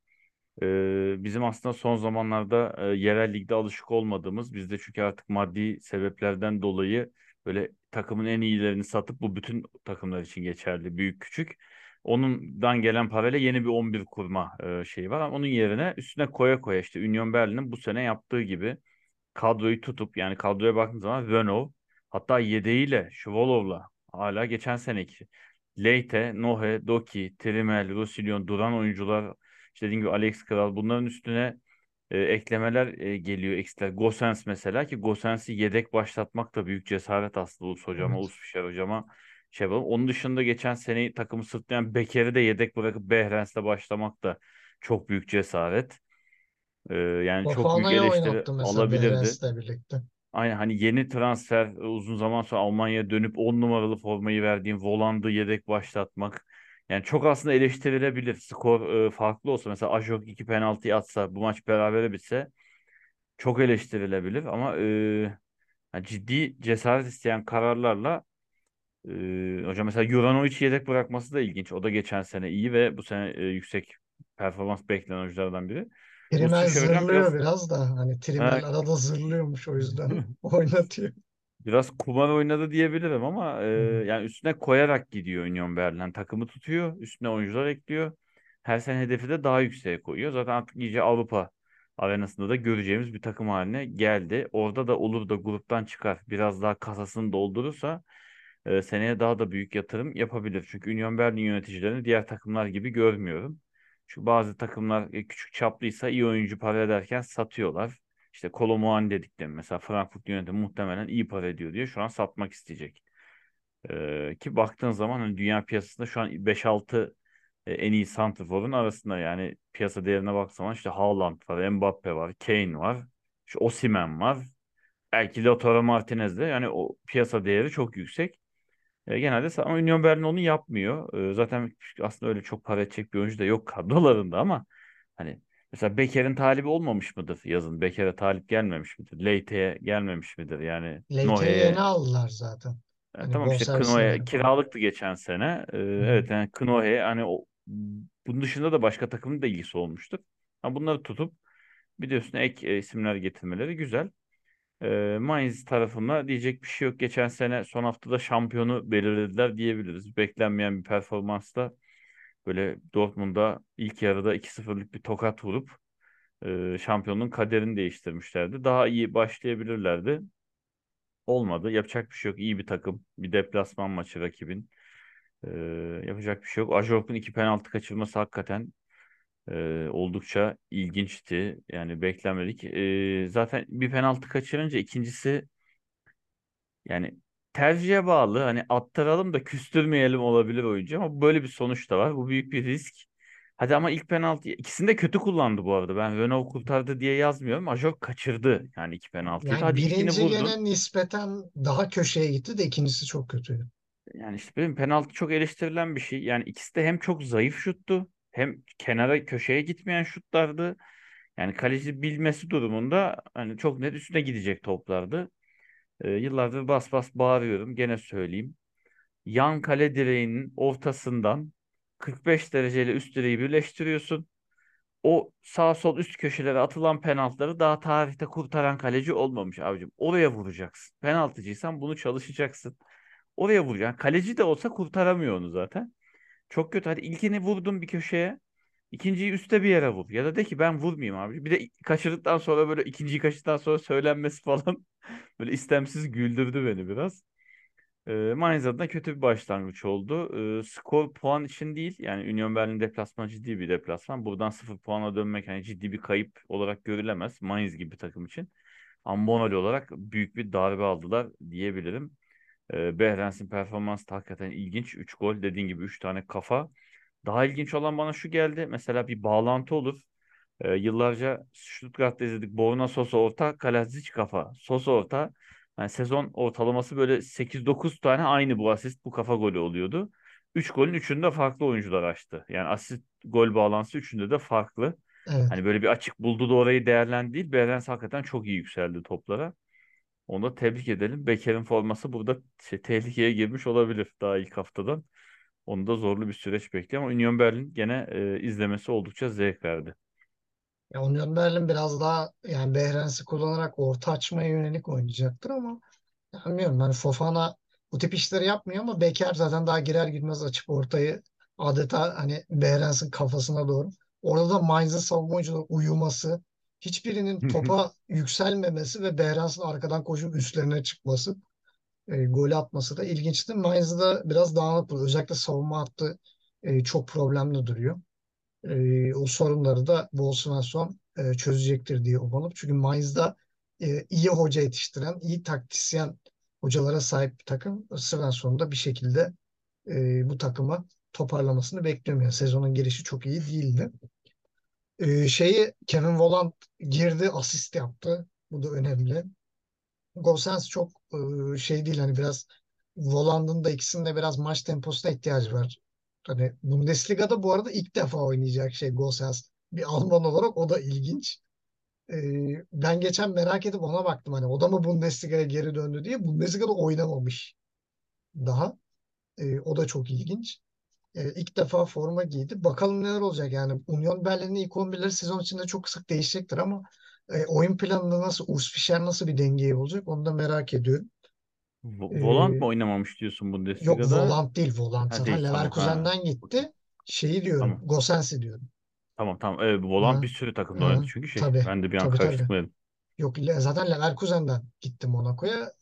Speaker 3: ee, bizim aslında son zamanlarda e, yerel ligde alışık olmadığımız, bizde çünkü artık maddi sebeplerden dolayı böyle takımın en iyilerini satıp bu bütün takımlar için geçerli, büyük küçük. Onundan gelen parayla yeni bir 11 kurma e, şeyi var. Onun yerine üstüne koya koya işte Union Berlin'in bu sene yaptığı gibi kadroyu tutup yani kadroya baktığın zaman Renault hatta yedeğiyle Şvolov'la hala geçen seneki Leite, Nohe, Doki, Trimel, Roussillon, Duran oyuncular işte dediğim gibi Alex Kral bunların üstüne e, eklemeler e, geliyor eksikler. Gosens mesela ki Gosens'i yedek başlatmak da büyük cesaret aslında Ulus hocama,
Speaker 2: Evet.
Speaker 3: Ulus Fişer hocama şey yapalım. Onun dışında geçen sene takımı sırtlayan Beker'i de yedek bırakıp Behrens'le başlamak da çok büyük cesaret. E, yani çok büyük eleştiri alabilirdi.
Speaker 2: Birlikte.
Speaker 3: Aynen hani yeni transfer e, uzun zaman sonra Almanya'ya dönüp 10 numaralı formayı verdiğim Voland'ı yedek başlatmak. Yani çok aslında eleştirilebilir. Skor e, farklı olsa mesela Ajok iki penaltı atsa bu maç berabere bitse çok eleştirilebilir ama e, yani ciddi cesaret isteyen kararlarla e, hocam mesela Juranovic yedek bırakması da ilginç. O da geçen sene iyi ve bu sene e, yüksek performans beklenen oyunculardan biri.
Speaker 2: Trimel zırlıyor
Speaker 3: biraz
Speaker 2: biraz da hani Trimel
Speaker 3: ha,
Speaker 2: arada zırlıyormuş o yüzden oynatıyor.
Speaker 3: Biraz kumar oynadı diyebilirim ama e, yani üstüne koyarak gidiyor Union Berlin. Takımı tutuyor, üstüne oyuncular ekliyor. Her sene hedefi de daha yükseğe koyuyor. Zaten artık iyice Avrupa arenasında da göreceğimiz bir takım haline geldi. Orada da olur da gruptan çıkar. Biraz daha kasasını doldurursa e, seneye daha da büyük yatırım yapabilir. Çünkü Union Berlin yöneticilerini diğer takımlar gibi görmüyorum. Çünkü bazı takımlar e, küçük çaplıysa iyi oyuncu para ederken satıyorlar. İşte Kolo Muani dediklerim mesela Frankfurt yönetimi muhtemelen iyi para ediyor diye şu an satmak isteyecek. Ee, ki baktığın zaman hani dünya piyasasında şu an 5-6 e, en iyi santrforun arasında yani piyasa değerine baktığı zaman işte Haaland var, Mbappe var, Kane var, işte Osimhen var. Belki Lautaro Martinez de yani o piyasa değeri çok yüksek. E, genelde ama Union Berlin onu yapmıyor. E, zaten aslında öyle çok para edecek bir oyuncu da yok kadrolarında ama hani mesela Beker'in talibi olmamış mıdır yazın? Beker'e talip gelmemiş midir? Leite'ye gelmemiş midir? Yani Nohe'ye
Speaker 2: yeni aldılar zaten.
Speaker 3: e,
Speaker 2: Hani
Speaker 3: tamam işte
Speaker 2: göre.
Speaker 3: kiralıktı geçen sene. E,
Speaker 2: hı.
Speaker 3: evet yani Knoe hani o, bunun dışında da başka takımın da ilgisi olmuştur. Ama bunları tutup bir de üstüne ek e, isimler getirmeleri güzel. E, Mainz tarafında diyecek bir şey yok. Geçen sene son haftada şampiyonu belirlediler diyebiliriz. Beklenmeyen bir performansla böyle Dortmund'a ilk yarıda 2-0'lık bir tokat vurup e, şampiyonun kaderini değiştirmişlerdi. Daha iyi başlayabilirlerdi. Olmadı. Yapacak bir şey yok. İyi bir takım. Bir deplasman maçı rakibin. E, yapacak bir şey yok. Ajork'un iki penaltı kaçırması hakikaten e, oldukça ilginçti. Yani beklenmedik. E, zaten bir penaltı kaçırınca ikincisi yani tercihe bağlı. Hani attıralım da küstürmeyelim olabilir oyuncu ama böyle bir sonuç da var. Bu büyük bir risk. Hadi ama ilk penaltı ikisini de kötü kullandı bu arada. Ben Renault kurtardı diye yazmıyorum. Ajok kaçırdı yani iki penaltıyı.
Speaker 2: Yani
Speaker 3: Hadi
Speaker 2: birinci gene nispeten daha köşeye gitti de ikincisi çok kötüydü.
Speaker 3: Yani işte benim penaltı çok eleştirilen bir şey. Yani ikisi de hem çok zayıf şuttu hem kenara köşeye gitmeyen şutlardı. Yani kaleci bilmesi durumunda hani çok net üstüne gidecek toplardı. Ee, yıllardır bas bas bağırıyorum. Gene söyleyeyim. Yan kale direğinin ortasından 45 dereceyle üst direği birleştiriyorsun. O sağ sol üst köşelere atılan penaltıları daha tarihte kurtaran kaleci olmamış abicim. Oraya vuracaksın. Penaltıcıysan bunu çalışacaksın. Oraya vuracaksın. Kaleci de olsa kurtaramıyor onu zaten. Çok kötü. Hadi ilkini vurdun bir köşeye. İkinciyi üstte bir yere vur. Ya da de ki ben vurmayayım abi. Bir de kaçırdıktan sonra böyle ikinciyi kaçırdıktan sonra söylenmesi falan böyle istemsiz güldürdü beni biraz. E, Mainz adına kötü bir başlangıç oldu. E, skor puan için değil. Yani Union Berlin deplasmanı ciddi bir deplasman. Buradan sıfır puana dönmek hani ciddi bir kayıp olarak görülemez. Mainz gibi bir takım için. Ama moral olarak büyük bir darbe aldılar diyebilirim. E, Behrens'in performansı hakikaten ilginç. 3 gol dediğin gibi 3 tane kafa. Daha ilginç olan bana şu geldi. Mesela bir bağlantı olur. E, yıllarca Stuttgart'ta izledik. Borna Sosa orta, Kalazic kafa. Sosa orta. Yani sezon ortalaması böyle 8-9 tane aynı bu asist, bu kafa golü oluyordu. 3 golün 3'ünü de farklı oyuncular açtı. Yani asist gol bağlantısı 3'ünde de farklı.
Speaker 2: Evet.
Speaker 3: Hani böyle bir açık buldu da orayı değerlendi değil. Behrens hakikaten çok iyi yükseldi toplara. Onu da tebrik edelim. Beker'in forması burada şey, tehlikeye girmiş olabilir daha ilk haftadan. Onu da zorlu bir süreç bekliyor ama Union Berlin gene e, izlemesi oldukça zevk verdi.
Speaker 2: Ya Union Berlin biraz daha yani Behrens'i kullanarak orta açmaya yönelik oynayacaktır ama bilmiyorum hani Fofana bu tip işleri yapmıyor ama Beker zaten daha girer girmez açıp ortayı adeta hani Behrens'in kafasına doğru. Orada da Mainz'ın savunma uyuması, hiçbirinin topa yükselmemesi ve Behrens'in arkadan koşup üstlerine çıkması, e, golü atması da ilginçti. Mainz'da biraz dağınık bu. Özellikle savunma hattı e, çok problemli duruyor. E, o sorunları da bu Svensson e, çözecektir diye umalım. Çünkü Mainz'da e, iyi hoca yetiştiren, iyi taktisyen hocalara sahip bir takım. Svensson da bir şekilde e, bu takıma toparlamasını bekliyorum. Yani sezonun girişi çok iyi değildi. E, şeyi Kevin Volland girdi, asist yaptı. Bu da önemli. Gosens çok e, şey değil hani biraz Voland'ın da ikisinde biraz maç temposuna ihtiyacı var. Hani Bundesliga'da bu arada ilk defa oynayacak şey Gosens. Bir Alman olarak o da ilginç. E, ben geçen merak edip ona baktım hani o da mı Bundesliga'ya geri döndü diye. Bundesliga'da oynamamış daha. E, o da çok ilginç. E, ilk defa forma giydi. Bakalım neler olacak yani. Union Berlin'in ilk 11'leri sezon içinde çok sık değişecektir ama e, oyun planında nasıl, Urs Fischer nasıl bir dengeye olacak onu da merak ediyorum. E,
Speaker 3: Volant mı oynamamış diyorsun
Speaker 2: yok
Speaker 3: Bundesliga'da?
Speaker 2: Volant değil Volant.
Speaker 3: Ha değil tamam.
Speaker 2: Leverkusen'den
Speaker 3: Okey.
Speaker 2: gitti. Şeyi diyorum.
Speaker 3: Tamam.
Speaker 2: Gosens'i diyorum.
Speaker 3: Tamam tamam. Evet, Volant bir sürü takımda oynadı çünkü şey.
Speaker 2: tabii.
Speaker 3: Ben de bir an karıştırmayalım.
Speaker 2: Yok zaten Leverkusen'den gitti Monaco'ya.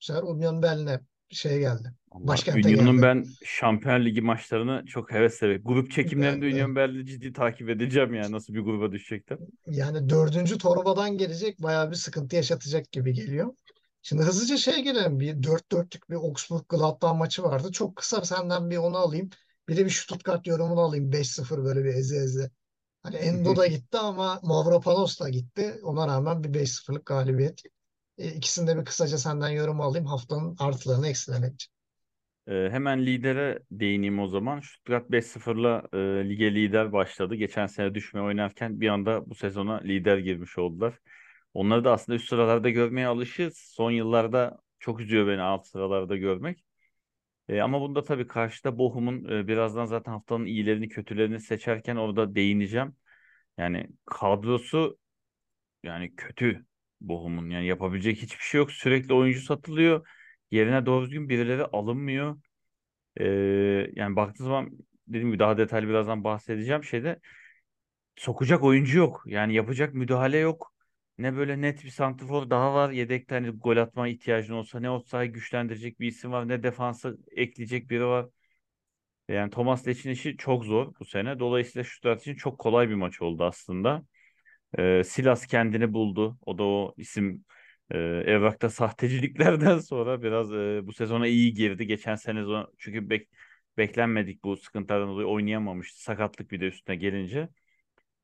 Speaker 2: Bu sefer Union Berlin'e şey geldi.
Speaker 3: Allah,
Speaker 2: Başkente geldi.
Speaker 3: ben Şampiyon Ligi maçlarını çok hevesle. Grup çekimlerinde
Speaker 2: de.
Speaker 3: Union Berlin'i ciddi takip edeceğim yani nasıl bir gruba düşecekler.
Speaker 2: Yani dördüncü torbadan gelecek bayağı bir sıkıntı yaşatacak gibi geliyor. Şimdi hızlıca şeye gelelim. Bir 4-4'lük bir Augsburg Gladbach maçı vardı. Çok kısa senden bir onu alayım. Bir de bir Stuttgart yorumunu alayım. 5-0 böyle bir eze eze. Hani Endo da gitti ama Mavropanos da gitti. Ona rağmen bir 5-0'lık galibiyet. E, ikisini de bir kısaca senden yorum alayım. Haftanın artılarını eksilemek için.
Speaker 3: Ee, hemen lidere değineyim o zaman. Stuttgart 5-0'la e, lige lider başladı. Geçen sene düşme oynarken bir anda bu sezona lider girmiş oldular. Onları da aslında üst sıralarda görmeye alışığız. Son yıllarda çok üzüyor beni alt sıralarda görmek. E, ama bunda tabii karşıda Bochum'un e, birazdan zaten haftanın iyilerini kötülerini seçerken orada değineceğim. Yani kadrosu yani kötü Bochum'un. Yani yapabilecek hiçbir şey yok. Sürekli oyuncu satılıyor. Yerine doğru düzgün birileri alınmıyor. Ee, yani baktığınız zaman dediğim gibi daha detaylı birazdan bahsedeceğim şeyde sokacak oyuncu yok. Yani yapacak müdahale yok. Ne böyle net bir santrfor daha var. Yedekte hani gol atma ihtiyacın olsa ne orta güçlendirecek bir isim var ne defansa ekleyecek biri var. Yani Thomas Leç'in işi çok zor bu sene. Dolayısıyla Stuttgart için çok kolay bir maç oldu aslında. Ee, Silas kendini buldu. O da o isim e, evrakta sahteciliklerden sonra biraz e, bu sezona iyi girdi. Geçen sene çünkü bek, beklenmedik bu sıkıntılardan dolayı oynayamamıştı. Sakatlık bir de üstüne gelince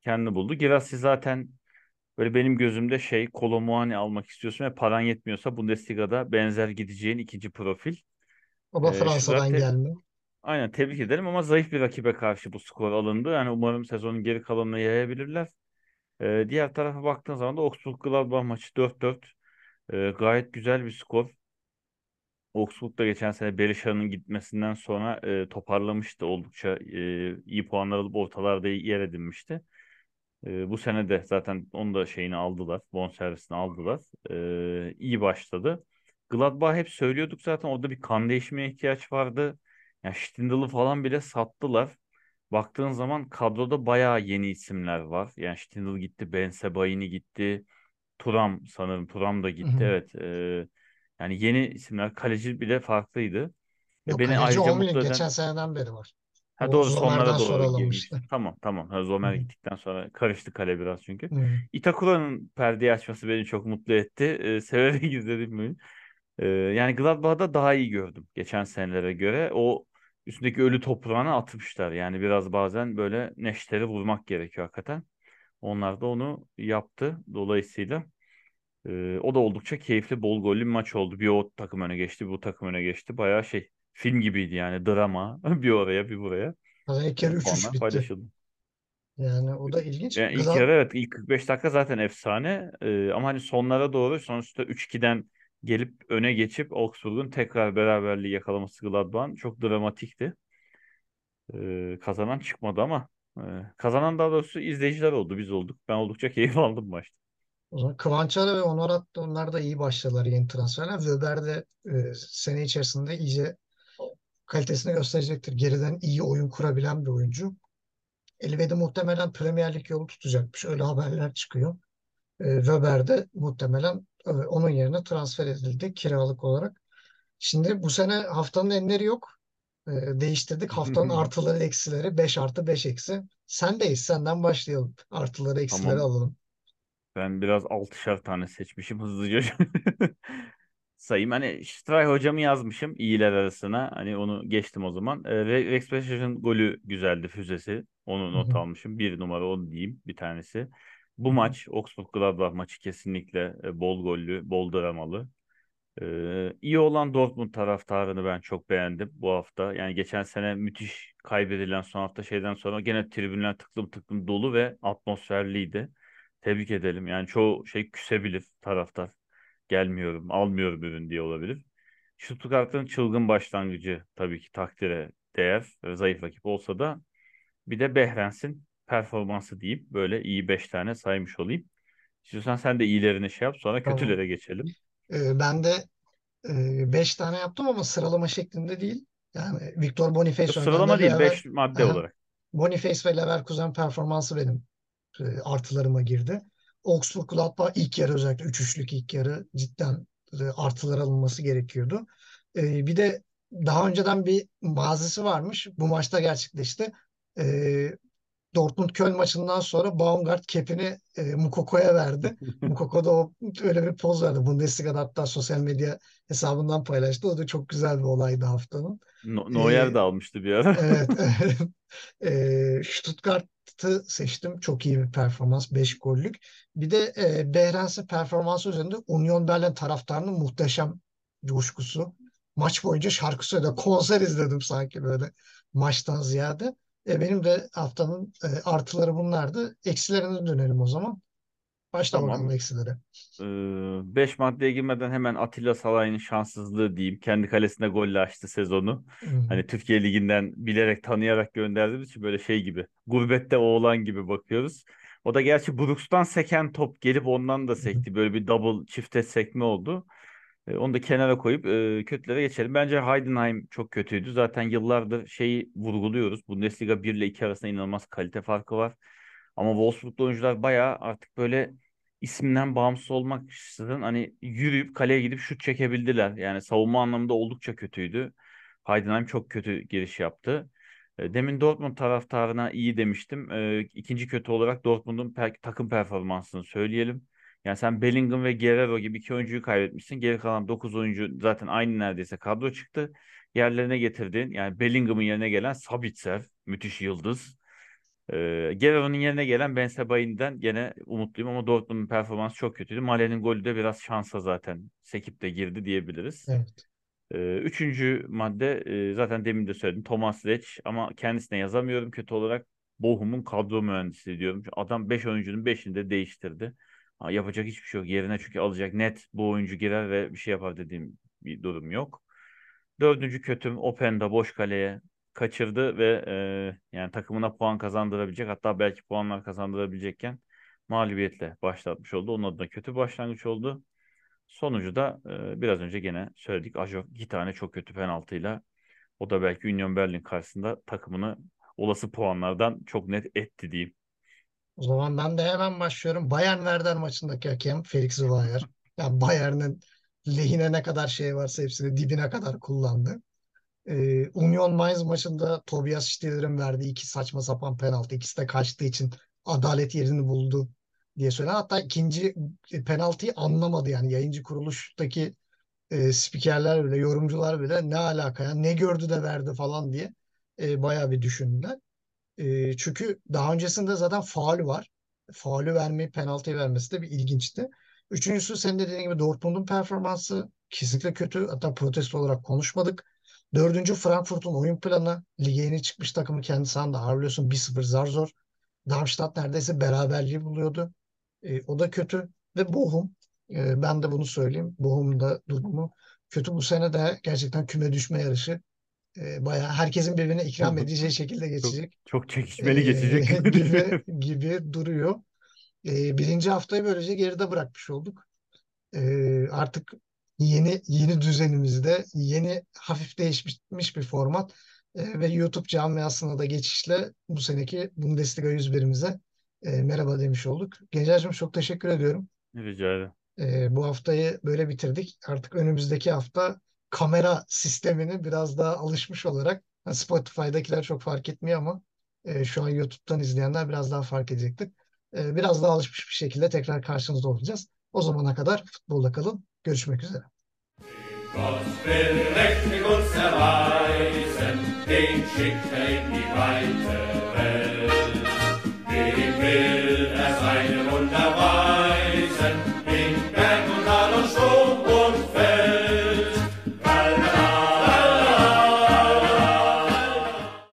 Speaker 3: kendini buldu. Girassi zaten böyle benim gözümde şey Kolo Muani almak istiyorsun ve paran yetmiyorsa Bundesliga'da benzer gideceğin ikinci profil.
Speaker 2: O da
Speaker 3: Ee,
Speaker 2: Fransa'dan
Speaker 3: te-
Speaker 2: gelme.
Speaker 3: aynen tebrik ederim ama zayıf bir rakibe karşı bu skor alındı. Yani umarım sezonun geri kalanına yayabilirler. Ee, diğer tarafa baktığın zaman da Augsburg-Gladbach maçı 4-4. Ee, gayet güzel bir skor. Augsburg da geçen sene Berisha'nın gitmesinden sonra e, toparlamıştı. Oldukça e, iyi puanlar alıp ortalarda yer edinmişti. E, bu sene de zaten onu da şeyini aldılar. Bonservisini aldılar. E, iyi başladı. Gladbach hep söylüyorduk zaten orada bir kan değişimine ihtiyaç vardı. Yani Stindl'ı falan bile sattılar. Baktığın zaman kadroda bayağı yeni isimler var. Yani Stindl gitti, Ben Sebaini gitti. Turam sanırım. Turam da gitti.
Speaker 2: hı.
Speaker 3: Evet. e, yani yeni isimler. Kaleci bile farklıydı. Ve
Speaker 2: Yok
Speaker 3: beni ayrıca
Speaker 2: Omlin
Speaker 3: mutlu
Speaker 2: geçen
Speaker 3: eden...
Speaker 2: seneden beri var.
Speaker 3: Ha
Speaker 2: O
Speaker 3: doğru
Speaker 2: sonra
Speaker 3: doğru girmişti. Tamam tamam. Ha, Zomer
Speaker 2: hı.
Speaker 3: gittikten sonra karıştı kale biraz çünkü.
Speaker 2: Hı hı.
Speaker 3: Itakura'nın perdeyi açması beni çok mutlu etti. E, severek izledim bunu. E, yani Gladbach'da daha iyi gördüm geçen senelere göre. O üstündeki ölü toprağını atmışlar. Yani biraz bazen böyle neşteri vurmak gerekiyor hakikaten. Onlar da onu yaptı. Dolayısıyla e, o da oldukça keyifli, bol gollü bir maç oldu. Bir o takım öne geçti, bu takım öne geçti. Bayağı şey film gibiydi yani drama. Bir oraya bir buraya.
Speaker 2: İlk yarı 3-3
Speaker 3: puanlar
Speaker 2: bitti.
Speaker 3: paylaşıldı.
Speaker 2: Yani o da ilginç.
Speaker 3: Yani ilk
Speaker 2: Glad
Speaker 3: yarı evet ilk 45 dakika zaten efsane. Ee, ama hani sonlara doğru sonuçta 3-2'den gelip öne geçip Augsburg'un tekrar beraberliği yakalaması Gladbach'ın çok dramatikti. Ee, kazanan çıkmadı ama e, kazanan daha doğrusu izleyiciler oldu biz olduk. Ben oldukça keyif aldım maçta.
Speaker 2: o zaman Kıvançara ve Onorat onlar da iyi başladılar yeni transferler. Weber de e, sene içerisinde iyice kalitesini gösterecektir. Geriden iyi oyun kurabilen bir oyuncu. Elvedi muhtemelen Premier Lig yolu tutacakmış. Öyle haberler çıkıyor. E, Weber de muhtemelen onun yerine transfer edildi kiralık olarak. Şimdi bu sene haftanın enleri yok. E, değiştirdik. Haftanın artıları eksileri 5 artı 5 eksi. Sendeyiz. Senden başlayalım. Artıları eksileri
Speaker 3: Tamam.
Speaker 2: alalım.
Speaker 3: Ben biraz altışar tane seçmişim hızlıca. Sayayım. Hani Stray hocamı yazmışım iyiler arasına. Hani onu geçtim o zaman. Re- Rex golü güzeldi füzesi. Onu not
Speaker 2: hı.
Speaker 3: almışım. Bir numara onu diyeyim bir tanesi. Bu maç Augsburg Gladbach maçı kesinlikle e, bol gollü, bol dramalı. Ee, iyi olan Dortmund taraftarını ben çok beğendim bu hafta. Yani geçen sene müthiş kaybedilen son hafta şeyden sonra gene tribünler tıklım tıklım dolu ve atmosferliydi. Tebrik edelim. Yani çoğu şey küsebilir taraftar. Gelmiyorum, almıyorum ürün diye olabilir. Stuttgart'ın çılgın başlangıcı tabii ki takdire değer. Zayıf rakip olsa da bir de Behrens'in performansı diyeyim. Böyle iyi 5 tane saymış olayım. İstiyorsan sen de iyilerini şey yap sonra
Speaker 2: Tamam.
Speaker 3: kötülere geçelim.
Speaker 2: E, ben de 5 tane yaptım ama sıralama şeklinde değil. Yani Victor Boniface
Speaker 3: Yok sıralama
Speaker 2: de
Speaker 3: değil
Speaker 2: Lever,
Speaker 3: 5 madde
Speaker 2: Aha.
Speaker 3: olarak.
Speaker 2: Boniface ve Leverkusen performansı benim e, artılarıma girdi. Augsburg Gladbach ilk yarı özellikle 3-3'lük ilk yarı cidden e, artılar alınması gerekiyordu. E, bir de daha önceden bir mazisi varmış. Bu maçta gerçekleşti. E, Dortmund-Köln maçından sonra Baumgart kepini e, Mukoko'ya verdi. Mukoko da o, öyle bir poz verdi. Bundesliga'da hatta sosyal medya hesabından paylaştı. O da çok güzel bir olaydı haftanın.
Speaker 3: No Neuer
Speaker 2: E,
Speaker 3: de almıştı bir ara.
Speaker 2: evet, e, Stuttgart'ı seçtim. Çok iyi bir performans. 5 gollük. Bir de e, Behrens'in performansı üzerinde Union Berlin taraftarının muhteşem coşkusu. Maç boyunca şarkı söyledi. Konser izledim sanki böyle maçtan ziyade. E, benim de haftanın e, artıları bunlardı. Eksilerine dönelim o zaman. Başla bakalım
Speaker 3: Tamam.
Speaker 2: eksilere.
Speaker 3: 5 maddeye girmeden hemen Atilla Salay'ın şanssızlığı diyeyim. Kendi kalesine golle açtı sezonu.
Speaker 2: Hmm.
Speaker 3: Hani Türkiye Ligi'nden bilerek tanıyarak gönderdiğimiz için böyle şey gibi. Gurbette oğlan gibi bakıyoruz. O da gerçi Brooks'tan seken top gelip ondan da sekti. Böyle bir double çifte sekme oldu. Onu da kenara koyup e, kötülere geçelim. Bence Heidenheim çok kötüydü. Zaten yıllardır şeyi vurguluyoruz. Bundesliga 1 ile 2 arasında inanılmaz kalite farkı var. Ama Wolfsburg'lu oyuncular bayağı artık böyle isminden bağımsız olmak açısından hani yürüyüp kaleye gidip şut çekebildiler. Yani savunma anlamında oldukça kötüydü. Heidenheim çok kötü giriş yaptı. Demin Dortmund taraftarına iyi demiştim. E, İkinci kötü olarak Dortmund'un per- takım performansını söyleyelim. Yani sen Bellingham ve Guerrero gibi iki oyuncuyu kaybetmişsin. Geri kalan 9 oyuncu zaten aynı neredeyse kadro çıktı. Yerlerine getirdin. Yani Bellingham'ın yerine gelen Sabitzer, müthiş yıldız. Ee, Guerrero'nun yerine gelen Ben Sebain'den gene umutluyum ama Dortmund'un performansı çok kötüydü. Male'nin golü de biraz şansa zaten sekip de girdi diyebiliriz.
Speaker 2: Evet.
Speaker 3: Ee, üçüncü madde e, zaten demin de söyledim. Thomas Lech ama kendisine yazamıyorum kötü olarak. Bochum'un kadro mühendisliği diyorum. Adam 5 oyuncunun 5'ini de değiştirdi. Yapacak hiçbir şey yok. Yerine çünkü alacak net bu oyuncu girer ve bir şey yapar dediğim bir durum yok. Dördüncü kötüm Openda boş kaleye kaçırdı ve e, yani takımına puan kazandırabilecek hatta belki puanlar kazandırabilecekken mağlubiyetle başlatmış oldu. Onun adına kötü başlangıç oldu. Sonucu da e, biraz önce gene söyledik. Ajo iki tane çok kötü penaltıyla o da belki Union Berlin karşısında takımını olası puanlardan çok net etti diyeyim.
Speaker 2: O zaman ben de hemen başlıyorum. Bayern Werder maçındaki hakem Felix Zweier. Yani Bayern'in lehine ne kadar şey varsa hepsini dibine kadar kullandı. Ee, Union Mainz maçında Tobias Stieler'in verdiği iki saçma sapan penaltı. İkisi de kaçtığı için adalet yerini buldu diye söylenen. Hatta ikinci penaltıyı anlamadı yani yayıncı kuruluştaki e, spikerler bile, yorumcular bile ne alaka ya ne gördü de verdi falan diye e, bayağı bir düşündüler. E, çünkü daha öncesinde zaten faul var. Faulü vermeyi, penaltıyı vermesi de bir ilginçti. Üçüncüsü senin de dediğin gibi Dortmund'un performansı kesinlikle kötü. Hatta protesto olarak konuşmadık. Dördüncü Frankfurt'un oyun planı. Lige yeni çıkmış takımı kendi sahanda ağırlıyorsun. 1-0 zar zor. Darmstadt neredeyse beraberliği buluyordu. E, o da kötü. Ve Bochum. e, ben de bunu söyleyeyim. Bochum'un da durumu kötü. Bu sene de gerçekten küme düşme yarışı. E, bayağı herkesin birbirine ikram edeceği şekilde
Speaker 3: Çok,
Speaker 2: geçecek
Speaker 3: çok çekişmeli geçecek
Speaker 2: e,
Speaker 3: gibi
Speaker 2: gibi gibi duruyor. E, birinci haftayı böylece geride bırakmış olduk. E, artık yeni yeni düzenimizde yeni hafif değişmiş bir format e, ve YouTube camiasına da geçişle bu seneki Bundesliga 101'imize e, merhaba demiş olduk. Gencer'cim çok teşekkür ediyorum.
Speaker 3: Rica ederim.
Speaker 2: E, bu haftayı böyle bitirdik. Artık önümüzdeki hafta kamera sistemini biraz daha alışmış olarak Spotify'dakiler çok fark etmiyor ama e, şu an YouTube'dan izleyenler biraz daha fark edecektir. E, biraz daha alışmış bir şekilde tekrar karşınızda olacağız. O zamana kadar futbolda kalın. Görüşmek üzere.
Speaker 1: Gott will mächtig uns erweisen, den schickt er in die weite.